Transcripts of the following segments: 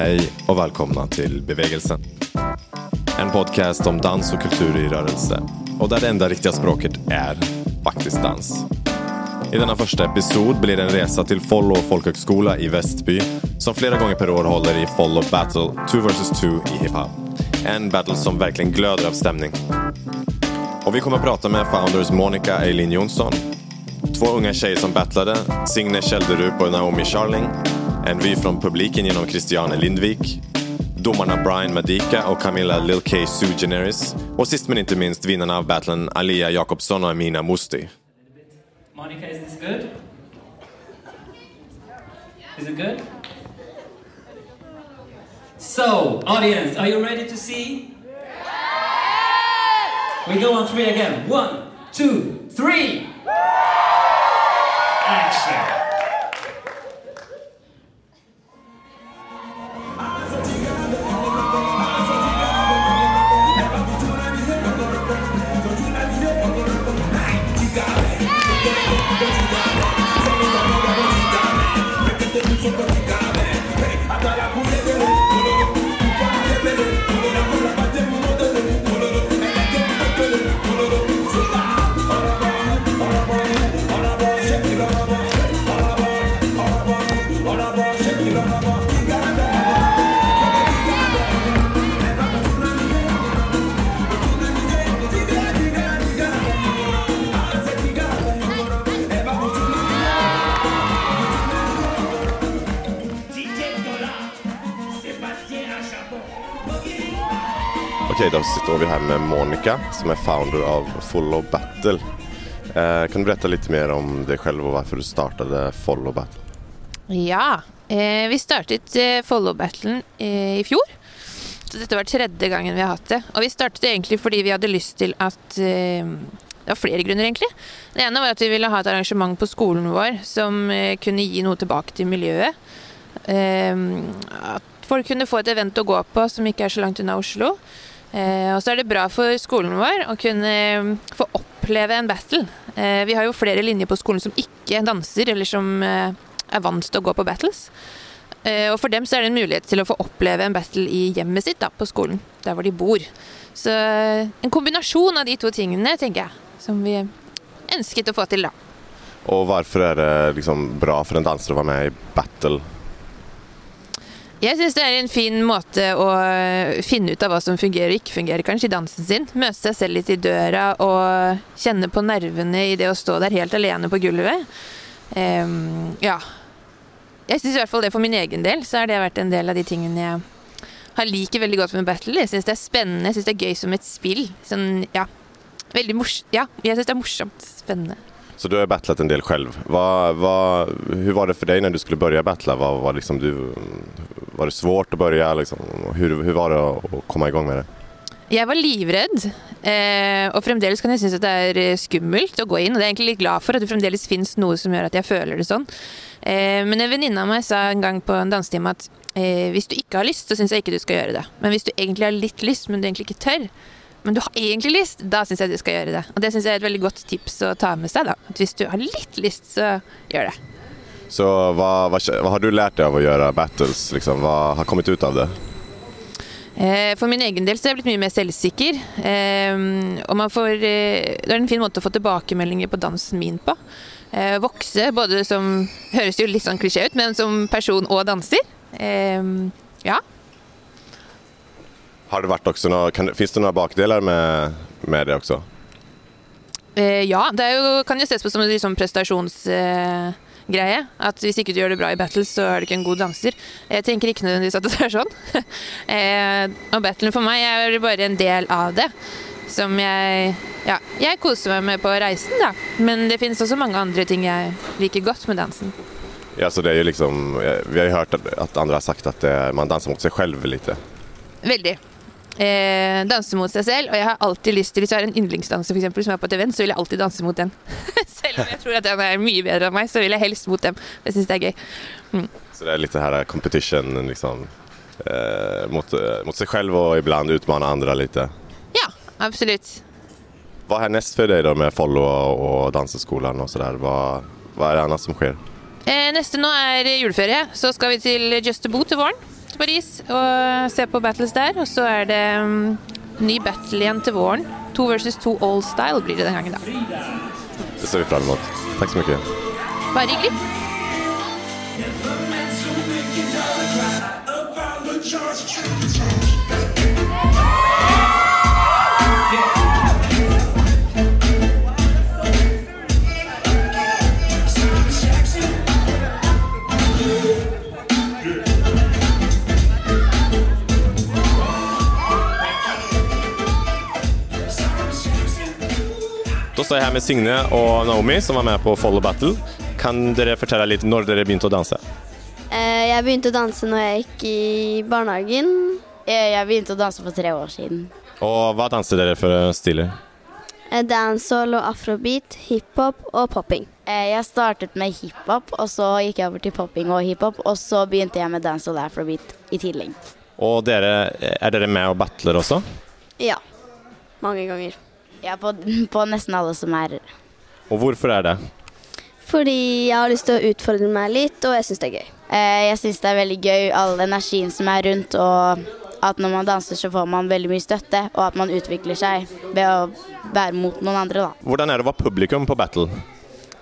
Hej och välkomna till Bevägelsen. En podcast om dans och kultur i rörelse och där det enda riktiga språket är faktiskt dans. I denna första episod blir det en resa till Follo folkhögskola i Västby som flera gånger per år håller i Follo Battle 2 vs 2 i hiphop. En battle som verkligen glöder av stämning. Och vi kommer att prata med founders Monica Eileen Jonsson, två unga tjejer som battlade, Signe Kälderup och Naomi Charling, en vy från publiken genom Christiane Lindvik, domarna Brian Madika och Camilla Lil K Sue Generis och sist men inte minst vinnarna av battlen Alia Jakobsson och Amina Musti. Monica, is this good? Is it good? So, audience, are you ready to see? We go on three again. One, two, three. Action. Här som är founder av Follow Battle. Eh, kan du berätta lite mer om dig själv och varför du startade Follow Battle? Ja, eh, vi startade eh, Follow Battle eh, i fjol. Så detta var tredje gången vi har haft det. Och vi egentligen för att vi hade lust till att... eh, Det var flera grunder egentligen. Det ena var att vi ville ha ett arrangemang på skolan vår som eh, kunde ge något tillbaka till miljön. Eh, att folk kunde få ett event att gå på som inte är så långt unna Oslo. Eh, og så er det bra for skolen vår å kunne eh, få oppleve en battle. Eh, vi har jo flere linjer på skolen som ikke danser, eller som eh, er vant til å gå på battles. Eh, og for dem så er det en mulighet til å få oppleve en battle i hjemmet sitt da, på skolen, der hvor de bor. Så eh, en kombinasjon av de to tingene, tenker jeg, som vi ønsket å få til, da. Och varför är det liksom bra för en dansare att vara med i battle? Jeg syns det er en fin måte å eh, finne ut av hva som fungerer og ikke fungerer kanskje i dansen sin. Møte seg selv litt i døra og kjenne på nervene i det å stå der helt alene på gulvet. Um, ja. Jeg syns i hvert fall det for min egen del, så har det vært en del av de tingene jeg har liker veldig godt med battle. Jeg syns det er spennende, jeg syns det er gøy som et spill. Sånn, ja. Veldig mors ja, jeg syns det er morsomt. Spennende. Så du har battlat en del själv. Vad, vad, hur var det för dig när du skulle börja battla? Vad, var, liksom du, var det svårt att börja? Liksom? Hur, hur var det att komma igång med det? Jag var livredd, eh, och fremdeles kan jag synes att det är eh, skummelt att gå in. Og jag er egentlig litt glad för att det fremdeles finns något som gör att jag føler det sånn. Eh, men en venninne av meg sa en gång på en dansetime att eh, hvis du inte har lyst, så syns inte att du ska göra det. Men hvis du egentlig har litt lyst, men du egentlig ikke tør, men du har egentlig lyst, da syns jeg du ska göra det. Och det syns jeg er et veldig godt tips att ta med sig. da. At hvis du har litt lyst, så gör det. Så vad, vad, vad har du lärt dig av att göra battles? Liksom? Vad har kommit ut av det? Eh, For min egen del så er jeg blitt mye mer selvsikker. Eh, man får, eh, det er en fin måte å få tilbakemeldinger på dansen min på. Eh, Vokse, både som jo litt sånn klisjé ut, men som person og danser. Eh, Ja. Har det varit också några, kan, finns det några bakdelar med, med det också? Eh, Ja, det er jo, kan jo ses på som en liksom prestasjonsgreie. At hvis ikke du gjør det bra i battles, så er du ikke en god danser. Jeg tenker ikke nødvendigvis at det er sånn. Eh, og battlen for meg er bare en del av det. Som jeg Ja, jeg koser meg med på reisen, da. Men det finnes også mange andre ting jeg liker godt med dansen. Ja, så det är ju liksom, eh, vi har ju hört att, andra har sagt att det, man dansar mot sig själv lite. Veldig. Eh, danse mot seg selv, og jeg har alltid lyst til Hvis jeg har en yndlingsdanser for eksempel, som er på et event, så vil jeg alltid danse mot den. Selv om jeg tror at den er mye bedre enn meg, så vil jeg helst mot dem. Jeg syns det er gøy. Så det är lite här competition liksom, eh, mot, eh, mot sig själv och ibland utmana andra lite. Ja, absolutt. Vad är härnäst för dig då med Follo och, och Danseskolan och sådär? Vad, vad är det annat som sker? Eh, neste nå er juleferie. Så skal vi til Just a Boot til våren. Til Paris og se på battles der. Og så er det mm, ny battle igjen til våren. To versus to all style blir det den gangen, da. Det ser vi fram emot. Tack så mycket. Bare hyggelig. Då står jag här med Signe och Naomi som var med på Follow Battle. Kan fortelle litt når dere begynte å danse? Eh, Jeg begynte å danse når jeg gikk i barnehagen. Eh, Jeg begynte å danse for tre år siden. Og hva danser dere for stiler? Eh, Dancehall og afrobeat, hiphop og popping. Jeg startet med hiphop, og så gikk jeg over til popping og hiphop, og så begynte jeg med dance og afrobeat i tillegg. Og dere, er dere med og battler også? Ja. Mange ganger. Ja, på, på nesten alle som er Og hvorfor er det? Fordi jeg har lyst til å utfordre meg litt, og jeg syns det er gøy. eh, Jeg syns det er veldig gøy, all energien som er rundt, og at når man danser, så får man veldig mye støtte, og at man utvikler seg ved å være mot noen andre, da. Hvordan er det å være publikum på battle?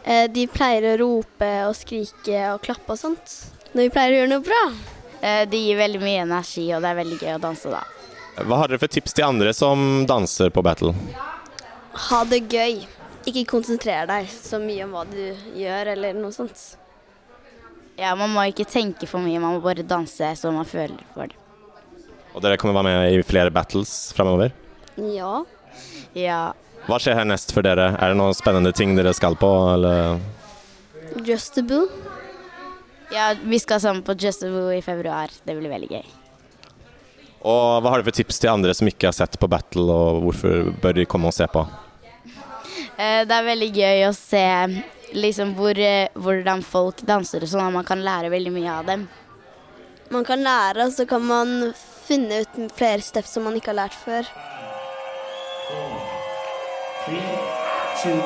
Eh, De pleier å rope og skrike og klappe og sånt. Når vi pleier å gjøre noe bra. Eh, Det gir veldig mye energi, og det er veldig gøy å danse da. Hva har dere for tips til andre som danser på battle? Ha det gøy. Ikke konsentrer deg så mye om hva du gjør, eller noe sånt. Ja, Man må ikke tenke for mye, man må bare danse så man føler for det. Og dere kommer være med i flere battles fremover? Ja. Ja, Hva skjer härnäst for dere? Er det noen spennende ting dere skal på, eller? Justable. ja vi skal sammen på Just a Woo i februar. Det blir veldig gøy. Og hva har dere for tips til andre som ikke har sett på battle, og hvorfor bør de komme og se på? Eh, Det er veldig gøy å se liksom hvor, eh, hvordan folk danser og sånn, at man kan lære veldig mye av dem. Man kan lære, og så kan man finne ut flere steps som man ikke har lært før. Three, two,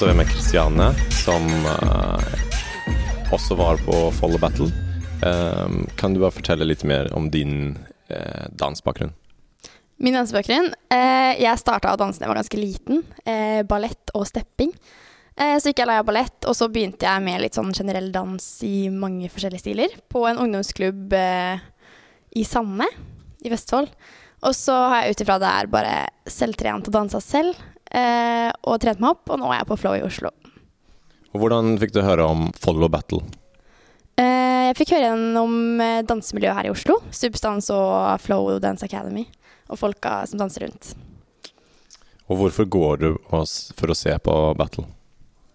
så står vi med Christiane, som eh, också var på Follow Battle. Um, kan du bara fortelle lite mer om din uh, dansbakgrund? Min dansbakgrund? Eh, jag jeg dansa när jag var ganska liten. Eh, ballett och stepping. Eh, så gikk jeg leia ballett, och så började jag med lite sån generell dans i många olika stilar, På en ungdomsklubb eh, i Sande i Västfold. Och så har jag utifrån det här bara självtränat och dansa själv, Eh, og trent meg opp, og nå er jeg på Flow i Oslo. Og hvordan fikk du høre om Follow Battle? Eh, jeg fikk høre eh, dansemiljøet her i Oslo. Substans og Flow Dance Academy. Og folka som danser rundt. Og hvorfor går du for å se på battle?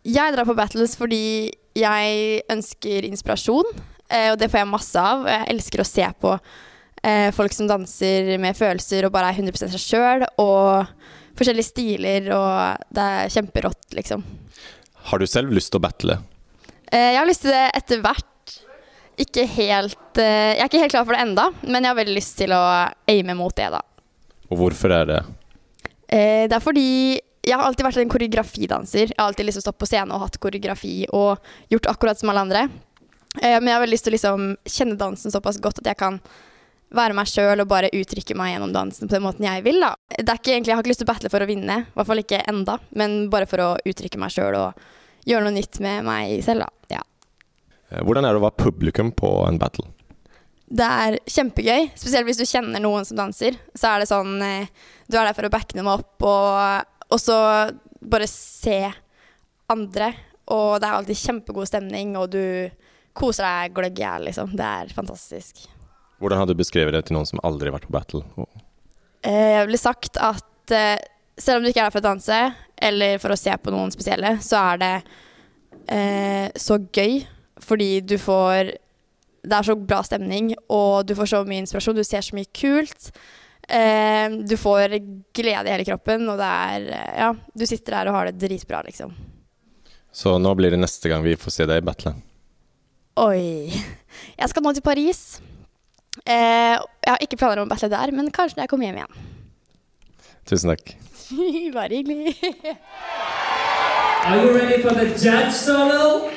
Jeg drar på battles fordi jeg ønsker inspirasjon, eh, og det får jeg masse av. Jeg elsker å se på eh, folk som danser med følelser og bare er 100 seg sjøl, og forskjellige stiler, og det er kjemperått, liksom. Har du selv lyst til å battle? Eh, jeg har lyst til det etter hvert. Ikke helt eh, Jeg er ikke helt klar for det enda, men jeg har veldig lyst til å aime mot det, da. Og hvorfor er det? Eh, det er fordi jeg har alltid vært en koreografidanser. Jeg har alltid liksom stått på scenen og hatt koreografi og gjort akkurat som alle andre. Men jeg har veldig lyst til å liksom kjenne dansen såpass godt at jeg kan være meg sjøl og bare uttrykke meg gjennom dansen på den måten jeg vil. da. Det er ikke egentlig, Jeg har ikke lyst til å battle for å vinne, i hvert fall ikke enda, men bare for å uttrykke meg sjøl og gjøre noe nytt med meg selv. da. Ja. Eh, Hvordan er det å være publikum på en battle? Det er kjempegøy, spesielt hvis du kjenner noen som danser. Så er det sånn eh, Du er der for å backe dem opp, og, og så bare se andre. Og det er alltid kjempegod stemning, og du koser deg gløgg i hjel, liksom. Det er fantastisk. Hvordan hadde du beskrevet det til noen som aldri har vært på battle? Eh, Jeg ville sagt at eh, selv om du ikke er der for å danse, eller for å se på noen spesielle, så er det eh, så gøy, fordi du får det er så bra stemning, og du får så mye inspirasjon. Du ser så mye kult. Eh, du får glede i hele kroppen, og det er eh, Ja, du sitter der og har det dritbra, liksom. Så nå blir det neste gang vi får se deg battle. Oi. Jeg skal nå til Paris. Eh, jeg har ikke planer om å battle der, men kanskje når jeg kommer hjem igjen. Tusen takk. Bare hyggelig. Are you ready for the judge solo?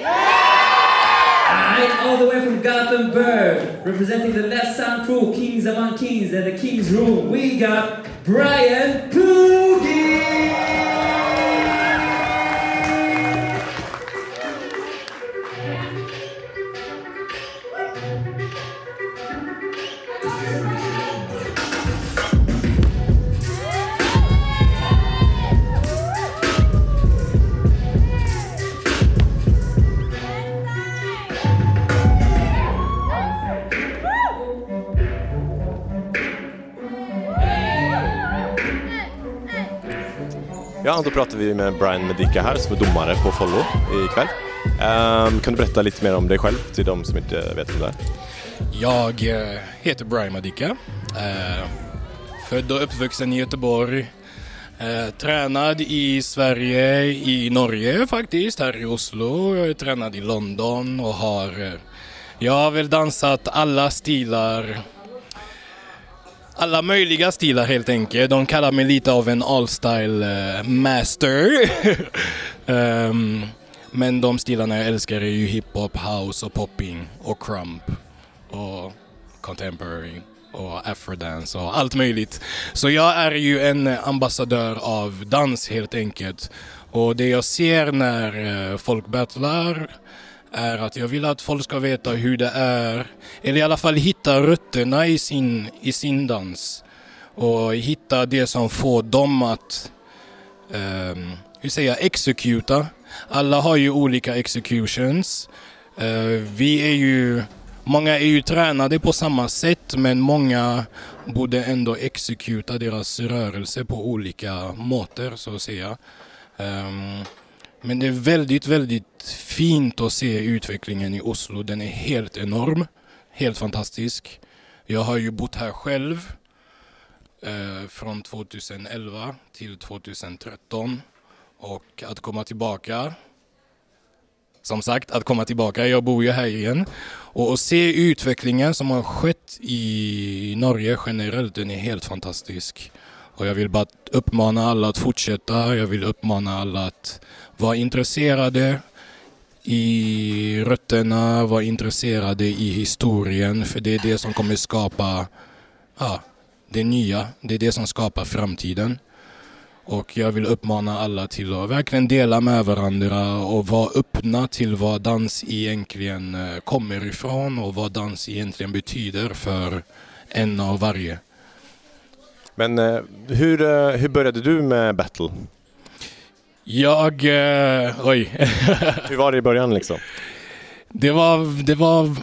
Alright, all the way from Gothenburg, representing the Left Sound crew, Kings Among Kings, and the King's Room, we got Brian Poogie! Ja, då pratar vi med Brian Medica här som är domare på Follo ikväll. Um, kan du berätta lite mer om dig själv till de som inte vet vem du är? Jag eh, heter Brian Madika. Uh, ehm, född och uppvuxen i Göteborg. Uh, tränad i Sverige, i Norge faktiskt, här i Oslo. Jag är tränad i London och har... Uh, jag har väl dansat alla stilar. Alla möjliga stilar helt enkelt. De kallar mig lite av en all-style eh, master. um, men de stilarna jag älskar är ju hiphop, house och popping och crump och contemporary och afrodance och allt möjligt. Så jag är ju en ambassadör av dans helt enkelt. Och det jag ser när eh, folk battlar är att jag vill att folk ska veta hur det är, eller i alla fall hitta rötterna i sin, i sin dans. Och hitta det som får dem att, um, hur säger jag, executa. Alla har ju olika executions. Uh, vi är ju Många är ju tränade på samma sätt men många borde ändå exekuta deras rörelse på olika måter så att säga. Um, men det är väldigt, väldigt fint att se utvecklingen i Oslo. Den är helt enorm, helt fantastisk. Jag har ju bott här själv eh, från 2011 till 2013 och att komma tillbaka som sagt, att komma tillbaka. Jag bor ju här igen. Och att se utvecklingen som har skett i Norge generellt, den är helt fantastisk. Och jag vill bara uppmana alla att fortsätta. Jag vill uppmana alla att vara intresserade i rötterna, vara intresserade i historien. För det är det som kommer skapa ja, det nya. Det är det som skapar framtiden. Och jag vill uppmana alla till att verkligen dela med varandra och vara öppna till vad dans egentligen eh, kommer ifrån och vad dans egentligen betyder för en av varje. Men eh, hur, eh, hur började du med battle? Jag... Eh, oj. hur var det i början liksom? Det var... Det var...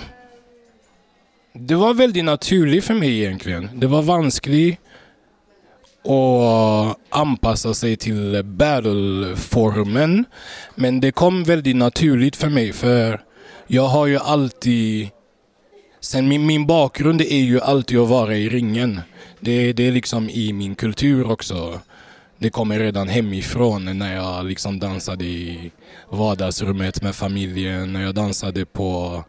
Det var väldigt naturligt för mig egentligen. Det var vanskligt och anpassa sig till battle-formen. Men det kom väldigt naturligt för mig för jag har ju alltid... Sen min, min bakgrund är ju alltid att vara i ringen. Det, det är liksom i min kultur också. Det kommer redan hemifrån när jag liksom dansade i vardagsrummet med familjen, när jag dansade på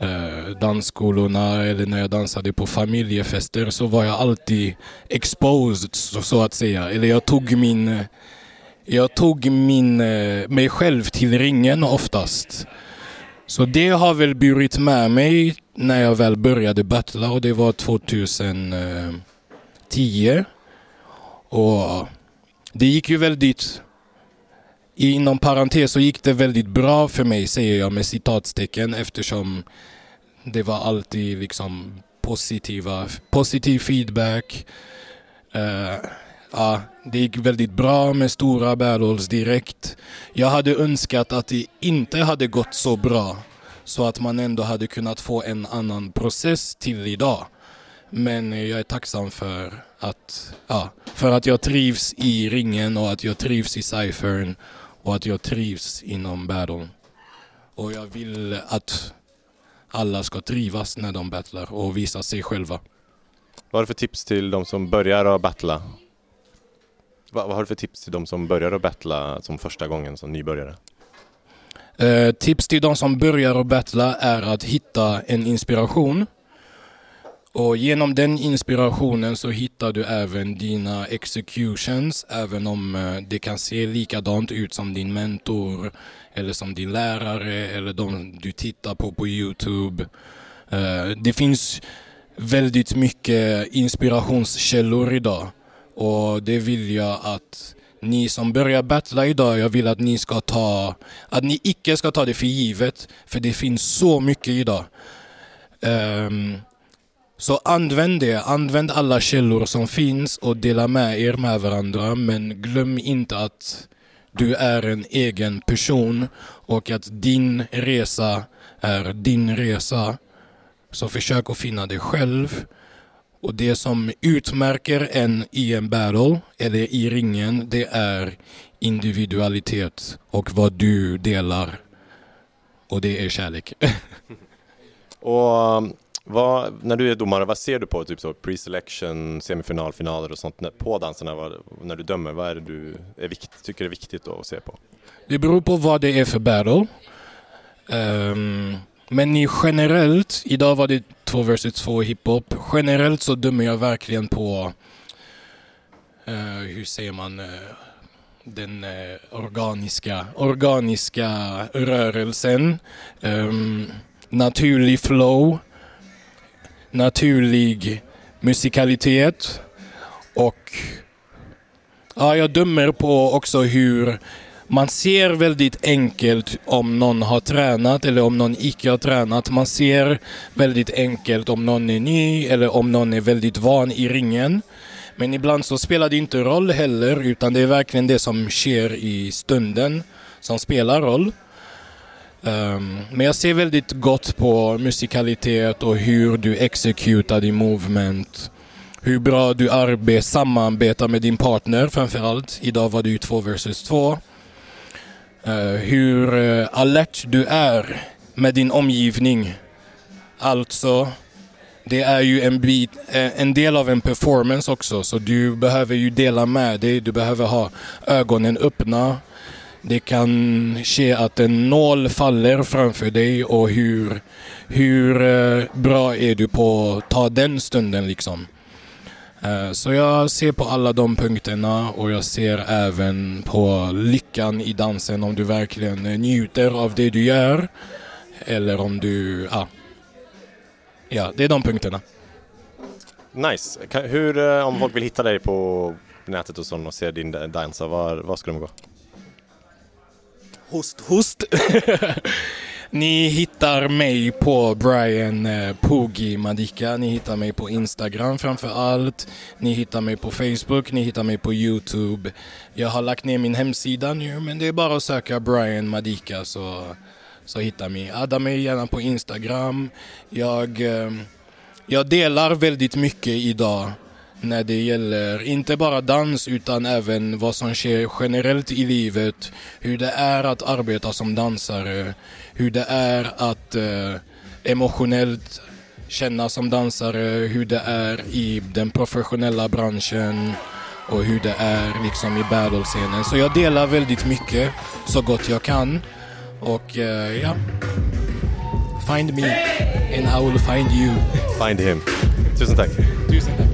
eh, dansskolorna eller när jag dansade på familjefester så var jag alltid exposed så, så att säga. Eller jag tog min, jag tog min, eh, mig själv till ringen oftast. Så det har väl burit med mig när jag väl började battla och det var 2010. Eh, och det gick ju väldigt Inom parentes så gick det väldigt bra för mig, säger jag med citatstecken, eftersom det var alltid liksom positiva, positiv feedback. Uh, ja, det gick väldigt bra med stora battles direkt. Jag hade önskat att det inte hade gått så bra så att man ändå hade kunnat få en annan process till idag. Men jag är tacksam för att, ja, för att jag trivs i ringen och att jag trivs i cyphern och att jag trivs inom battlen. Och jag vill att alla ska trivas när de battlar och visa sig själva. Vad har du för tips till de som börjar att battla? Vad, vad har du för tips till de som börjar att battla som första gången som nybörjare? Eh, tips till de som börjar att battla är att hitta en inspiration. Och genom den inspirationen så hittar du även dina executions, även om eh, det kan se likadant ut som din mentor eller som din lärare eller de du tittar på på Youtube. Eh, det finns väldigt mycket inspirationskällor idag och det vill jag att ni som börjar battla idag, jag vill att ni ska ta, att ni icke ska ta det för givet, för det finns så mycket idag. Um, så använd det, använd alla källor som finns och dela med er med varandra, men glöm inte att du är en egen person och att din resa är din resa. Så försök att finna dig själv och det som utmärker en i en battle, eller i ringen, det är individualitet och vad du delar. Och det är kärlek. och um, vad, när du är domare, vad ser du på typ så pre-selection, semifinal, finaler och sånt på danserna? Vad, när du dömer, vad är det du är vikt, tycker är viktigt att se på? Det beror på vad det är för battle. Um, men generellt, idag var det två versus två hiphop. Generellt så dömer jag verkligen på, uh, hur säger man, uh, den uh, organiska, organiska rörelsen. Um, naturlig flow, naturlig musikalitet och ja, jag dömer på också hur man ser väldigt enkelt om någon har tränat eller om någon icke har tränat. Man ser väldigt enkelt om någon är ny eller om någon är väldigt van i ringen. Men ibland så spelar det inte roll heller utan det är verkligen det som sker i stunden som spelar roll. Um, men jag ser väldigt gott på musikalitet och hur du exekutar din movement. Hur bra du arbetar, samarbetar med din partner framförallt. Idag var det ju två versus två. Uh, hur uh, alert du är med din omgivning. Alltså, det är ju en, bit, eh, en del av en performance också, så du behöver ju dela med dig. Du behöver ha ögonen öppna. Det kan ske att en nål faller framför dig och hur, hur bra är du på att ta den stunden liksom. Eh, så jag ser på alla de punkterna och jag ser även på lyckan i dansen om du verkligen njuter av det du gör. Eller om du, ja. Ja, det är de punkterna. Nice. Hur, eh, om folk vill hitta dig på nätet och sånt och se din dans, var, var ska de gå? Host, host. Ni hittar mig på Brian Pogi Poogie Madika. Ni hittar mig på Instagram framför allt. Ni hittar mig på Facebook, ni hittar mig på Youtube. Jag har lagt ner min hemsida nu men det är bara att söka Brian Madika så, så hittar ni. Adda mig gärna på Instagram. Jag, eh, jag delar väldigt mycket idag när det gäller inte bara dans utan även vad som sker generellt i livet. Hur det är att arbeta som dansare, hur det är att eh, emotionellt känna som dansare, hur det är i den professionella branschen och hur det är liksom i battle-scenen. Så jag delar väldigt mycket så gott jag kan. Och eh, ja, find me and I will find you. Find him. Tusen tack. Tusen tack.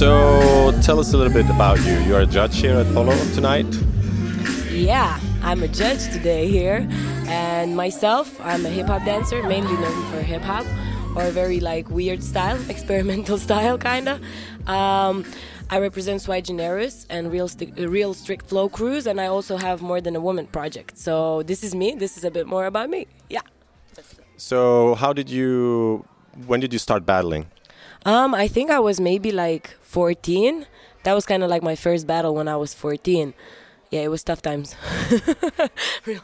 Tell us a little bit about you. You're a judge here at Follow tonight. Yeah, I'm a judge today here, and myself, I'm a hip hop dancer, mainly known for hip hop or very like weird style, experimental style, kinda. Um, I represent Swy Generis and Real, uh, Real Strict Flow Crews, and I also have More Than a Woman project. So this is me. This is a bit more about me. Yeah. So, how did you? When did you start battling? Um, I think I was maybe like 14. That was kind of like my first battle when I was 14. Yeah, it was tough times. Real.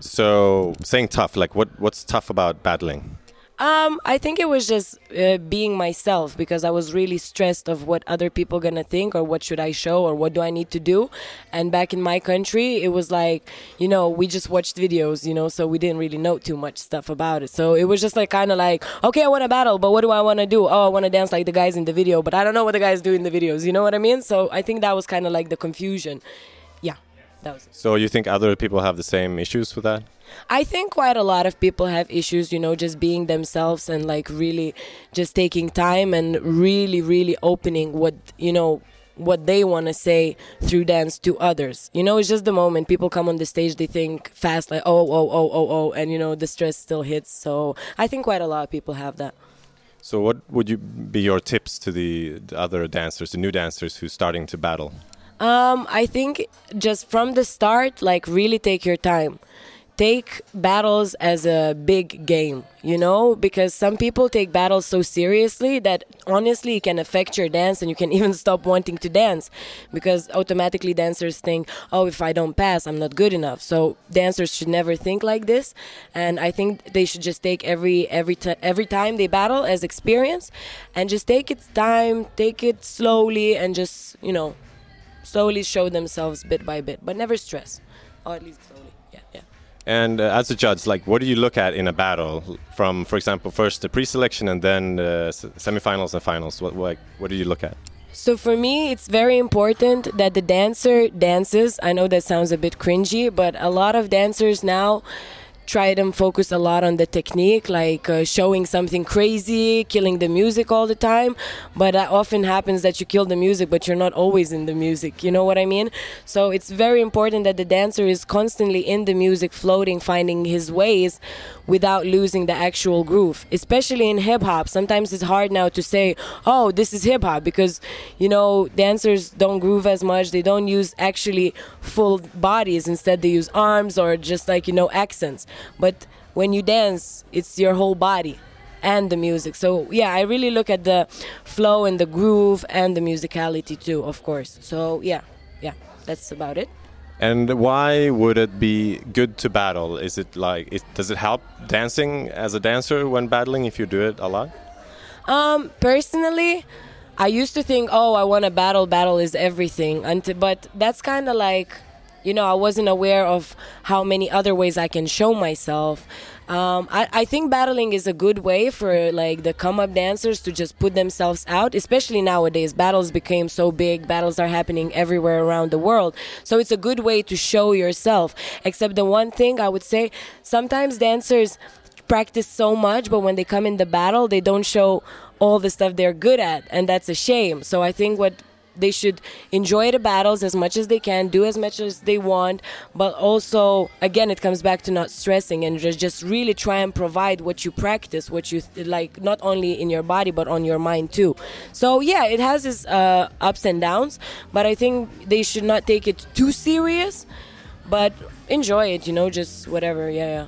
So, saying tough, like what? What's tough about battling? Um, I think it was just uh, being myself because I was really stressed of what other people gonna think or what should I show or what do I need to do. And back in my country, it was like, you know, we just watched videos, you know, so we didn't really know too much stuff about it. So it was just like kind of like, okay, I want to battle, but what do I want to do? Oh, I want to dance like the guys in the video, but I don't know what the guys do in the videos. You know what I mean? So I think that was kind of like the confusion. Yeah, that was. It. So, you think other people have the same issues with that? I think quite a lot of people have issues, you know, just being themselves and like really just taking time and really, really opening what, you know, what they want to say through dance to others. You know, it's just the moment people come on the stage, they think fast, like, oh, oh, oh, oh, oh, and, you know, the stress still hits. So I think quite a lot of people have that. So, what would you be your tips to the, the other dancers, the new dancers who's starting to battle? Um, I think just from the start, like, really take your time. Take battles as a big game, you know, because some people take battles so seriously that honestly it can affect your dance and you can even stop wanting to dance. Because automatically dancers think, oh, if I don't pass, I'm not good enough. So dancers should never think like this, and I think they should just take every every t- every time they battle as experience, and just take its time, take it slowly, and just you know, slowly show themselves bit by bit, but never stress, or at least slowly. Yeah, yeah. And uh, as a judge, like, what do you look at in a battle? From, for example, first the pre-selection and then uh, semifinals and finals. What, what, what do you look at? So for me, it's very important that the dancer dances. I know that sounds a bit cringy, but a lot of dancers now try and focus a lot on the technique, like uh, showing something crazy, killing the music all the time. But that often happens that you kill the music, but you're not always in the music. You know what I mean? So it's very important that the dancer is constantly in the music, floating, finding his ways without losing the actual groove. Especially in hip hop, sometimes it's hard now to say, "Oh, this is hip hop," because you know dancers don't groove as much. They don't use actually full bodies. Instead, they use arms or just like you know accents. But when you dance, it's your whole body and the music. So yeah, I really look at the flow and the groove and the musicality too, of course. So yeah, yeah, that's about it. And why would it be good to battle? Is it like, it, does it help dancing as a dancer when battling if you do it a lot? Um, personally, I used to think, oh, I want to battle. Battle is everything. Until, but that's kind of like, you know, I wasn't aware of how many other ways I can show myself. Um, I, I think battling is a good way for like the come up dancers to just put themselves out, especially nowadays. Battles became so big, battles are happening everywhere around the world. So it's a good way to show yourself. Except the one thing I would say sometimes dancers practice so much, but when they come in the battle, they don't show all the stuff they're good at, and that's a shame. So I think what they should enjoy the battles as much as they can, do as much as they want, but also, again, it comes back to not stressing and just, just really try and provide what you practice, what you th- like, not only in your body, but on your mind too. So, yeah, it has its uh, ups and downs, but I think they should not take it too serious, but enjoy it, you know, just whatever, yeah, yeah.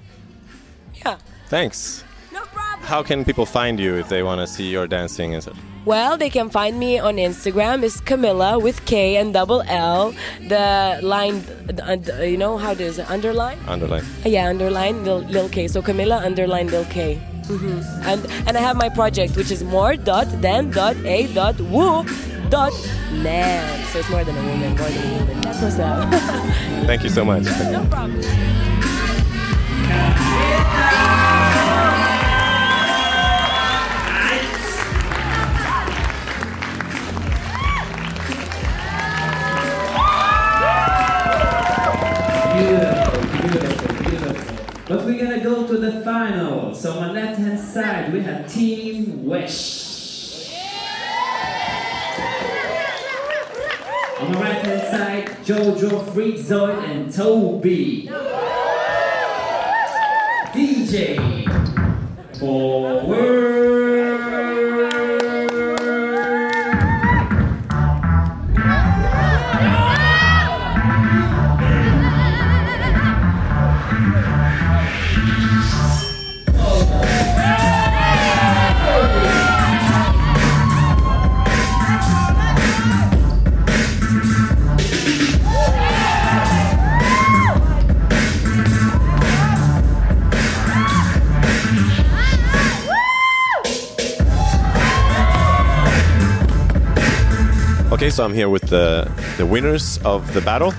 Yeah. Thanks. No problem. How can people find you if they want to see your dancing and such? Well, they can find me on Instagram. It's Camilla with K and double L. The line, the, you know how does it underline? Underline. Yeah, underline lil, lil K. So Camilla underline lil K. hmm And and I have my project which is more dot than dot a dot woo dot man. So it's more than a woman, more than a woman. That's what's up. Thank you so much. no problem. we're gonna go to the final. So on left hand side we have Team Wish. On the right hand side, Jojo Freakzoid and Toby. DJ. Forward. Okay, so I'm here with the the winners of the battle.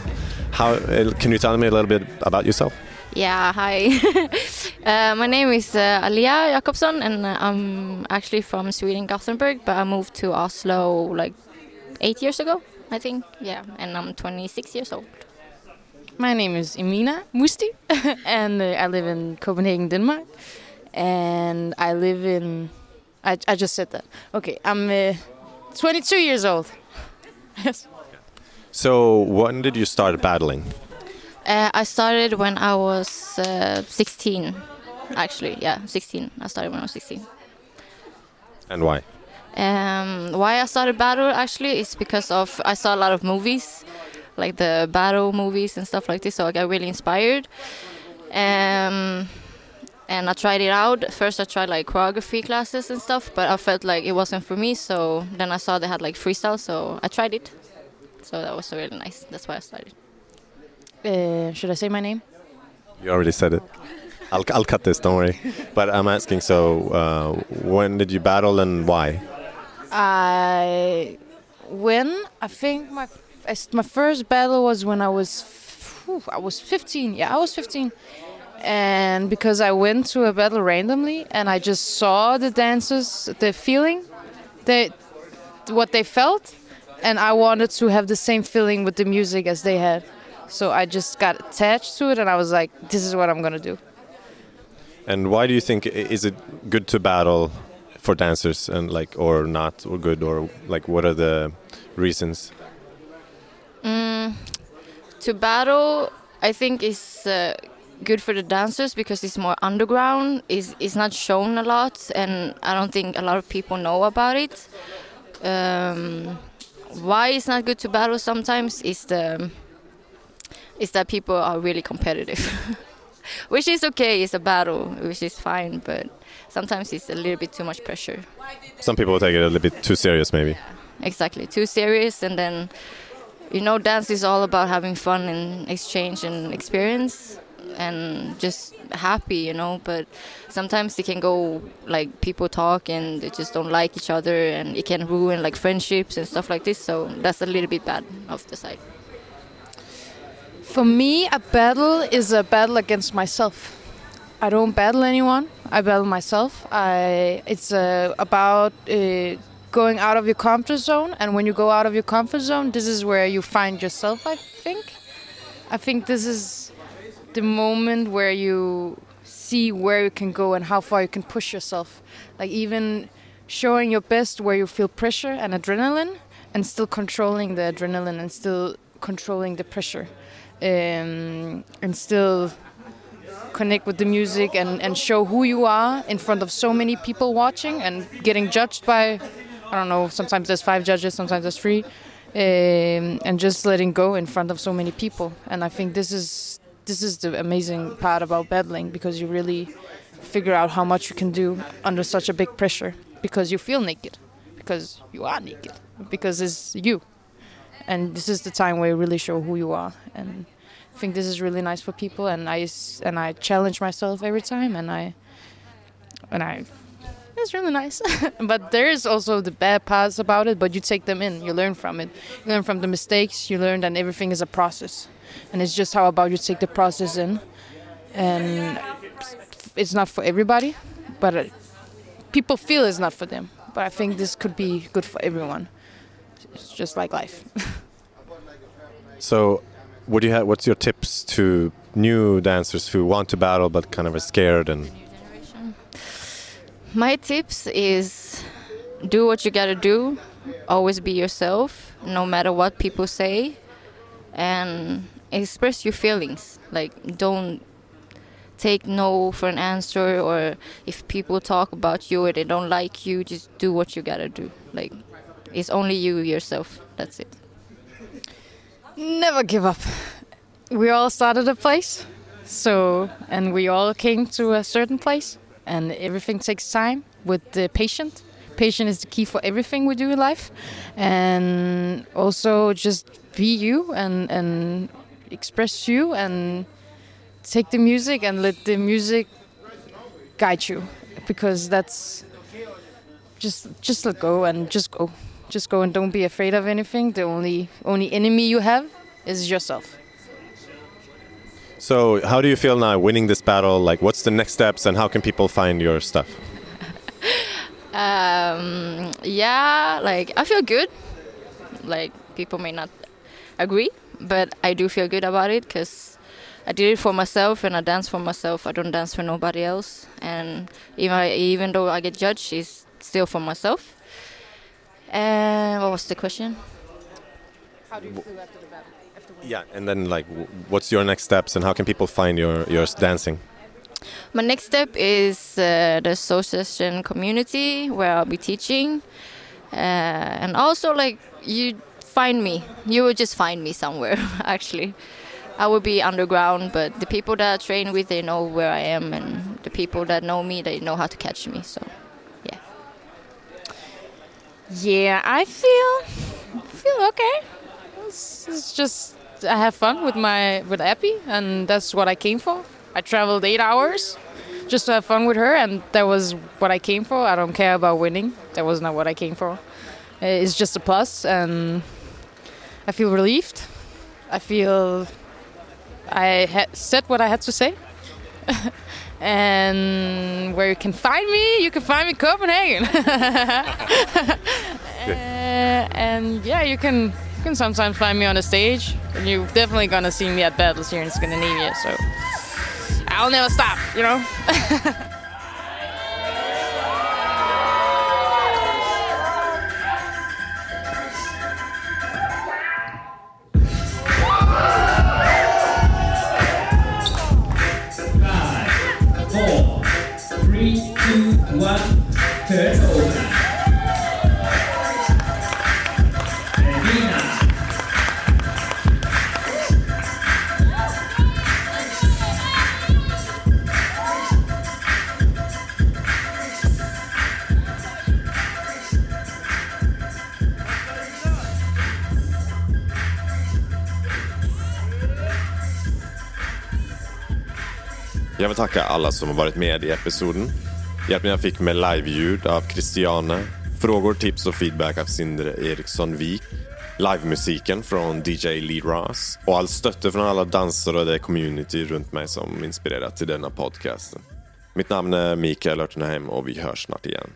How uh, can you tell me a little bit about yourself? Yeah, hi. uh, my name is uh, Alia Jakobsson, and uh, I'm actually from Sweden, Gothenburg, but I moved to Oslo like eight years ago, I think. Yeah, and I'm 26 years old. My name is Emina Musti, and uh, I live in Copenhagen, Denmark. And I live in. I, I just said that. Okay, I'm uh, 22 years old. yes. So when did you start battling? Uh, I started when I was uh, 16, actually. Yeah, 16. I started when I was 16. And why? Um, why I started battle actually is because of I saw a lot of movies, like the battle movies and stuff like this. So I got really inspired. Um, and I tried it out. First, I tried like choreography classes and stuff, but I felt like it wasn't for me. So then I saw they had like freestyle, so I tried it. So that was really nice. That's why I started. Uh, should I say my name? You already said it. I'll, I'll cut this, don't worry. But I'm asking, so uh, when did you battle and why? I when I think my my first battle was when I was whew, I was 15. Yeah, I was 15. And because I went to a battle randomly and I just saw the dancers, the feeling, they what they felt, and I wanted to have the same feeling with the music as they had. So I just got attached to it and I was like, this is what I'm going to do. And why do you think is it good to battle for dancers and like or not or good or like what are the reasons? Mm, to battle, I think is uh, good for the dancers because it's more underground. is It's not shown a lot, and I don't think a lot of people know about it. Um, why it's not good to battle sometimes is the is that people are really competitive, which is okay. It's a battle, which is fine, but sometimes it's a little bit too much pressure. Some people take it a little bit too serious, maybe. exactly too serious and then you know dance is all about having fun and exchange and experience and just happy you know but sometimes it can go like people talk and they just don't like each other and it can ruin like friendships and stuff like this so that's a little bit bad of the side For me, a battle is a battle against myself. I don't battle anyone. I battle myself. I it's uh, about uh, going out of your comfort zone, and when you go out of your comfort zone, this is where you find yourself. I think. I think this is the moment where you see where you can go and how far you can push yourself. Like even showing your best where you feel pressure and adrenaline, and still controlling the adrenaline and still controlling the pressure um, and still connect with the music and, and show who you are in front of so many people watching and getting judged by I don't know sometimes there's five judges sometimes there's three um, and just letting go in front of so many people and I think this is this is the amazing part about battling because you really figure out how much you can do under such a big pressure because you feel naked because you are naked because it's you. And this is the time where you really show who you are. And I think this is really nice for people and I and I challenge myself every time and I and I it's really nice. But there is also the bad parts about it but you take them in you learn from it. You learn from the mistakes you learn that everything is a process and it's just how about you take the process in and it's not for everybody but uh, people feel it's not for them but I think this could be good for everyone it's just like life So, what do you have? What's your tips to new dancers who want to battle but kind of are scared and My tips is do what you gotta do. Always be yourself, no matter what people say. and express your feelings. Like don't take no for an answer or if people talk about you or they don't like you, just do what you gotta do. Like it's only you yourself. That's it. Never give up. We all started a place, so and we all came to a certain place, and everything takes time with the patient. Patient is the key for everything we do in life, and also just be you and and express you and take the music and let the music guide you because that's just just let go and just go just go and don't be afraid of anything the only only enemy you have is yourself So, how do you feel now winning this battle? Like, what's the next steps, and how can people find your stuff? Um, yeah, like I feel good. Like people may not agree, but I do feel good about it because I did it for myself and I dance for myself. I don't dance for nobody else. And even even though I get judged, it's still for myself. And what was the question? how do you feel after the battle Yeah, and then like, what's your next steps, and how can people find your your dancing? My next step is uh, the association community where I'll be teaching, uh, and also like you find me, you will just find me somewhere. Actually, I will be underground, but the people that I train with, they know where I am, and the people that know me, they know how to catch me. So, yeah. yeah i feel feel okay it's, it's just i have fun with my with Abby, and that's what i came for i traveled eight hours just to have fun with her and that was what i came for i don't care about winning that was not what i came for it's just a plus and i feel relieved i feel i had said what i had to say and where you can find me you can find me in copenhagen Uh, and yeah, you can you can sometimes find me on the stage, and you're definitely gonna see me at battles here in Scandinavia. So I'll never stop, you know. Jag vill tacka alla som har varit med i episoden. Hjälpen jag fick med live-ljud av Christiane. Frågor, tips och feedback av Sindre Eriksson Wik. Livemusiken från DJ Lee Ross. Och all stötte från alla dansare och det community runt mig som inspirerat till denna podcasten. Mitt namn är Mikael Örtenheim och vi hörs snart igen.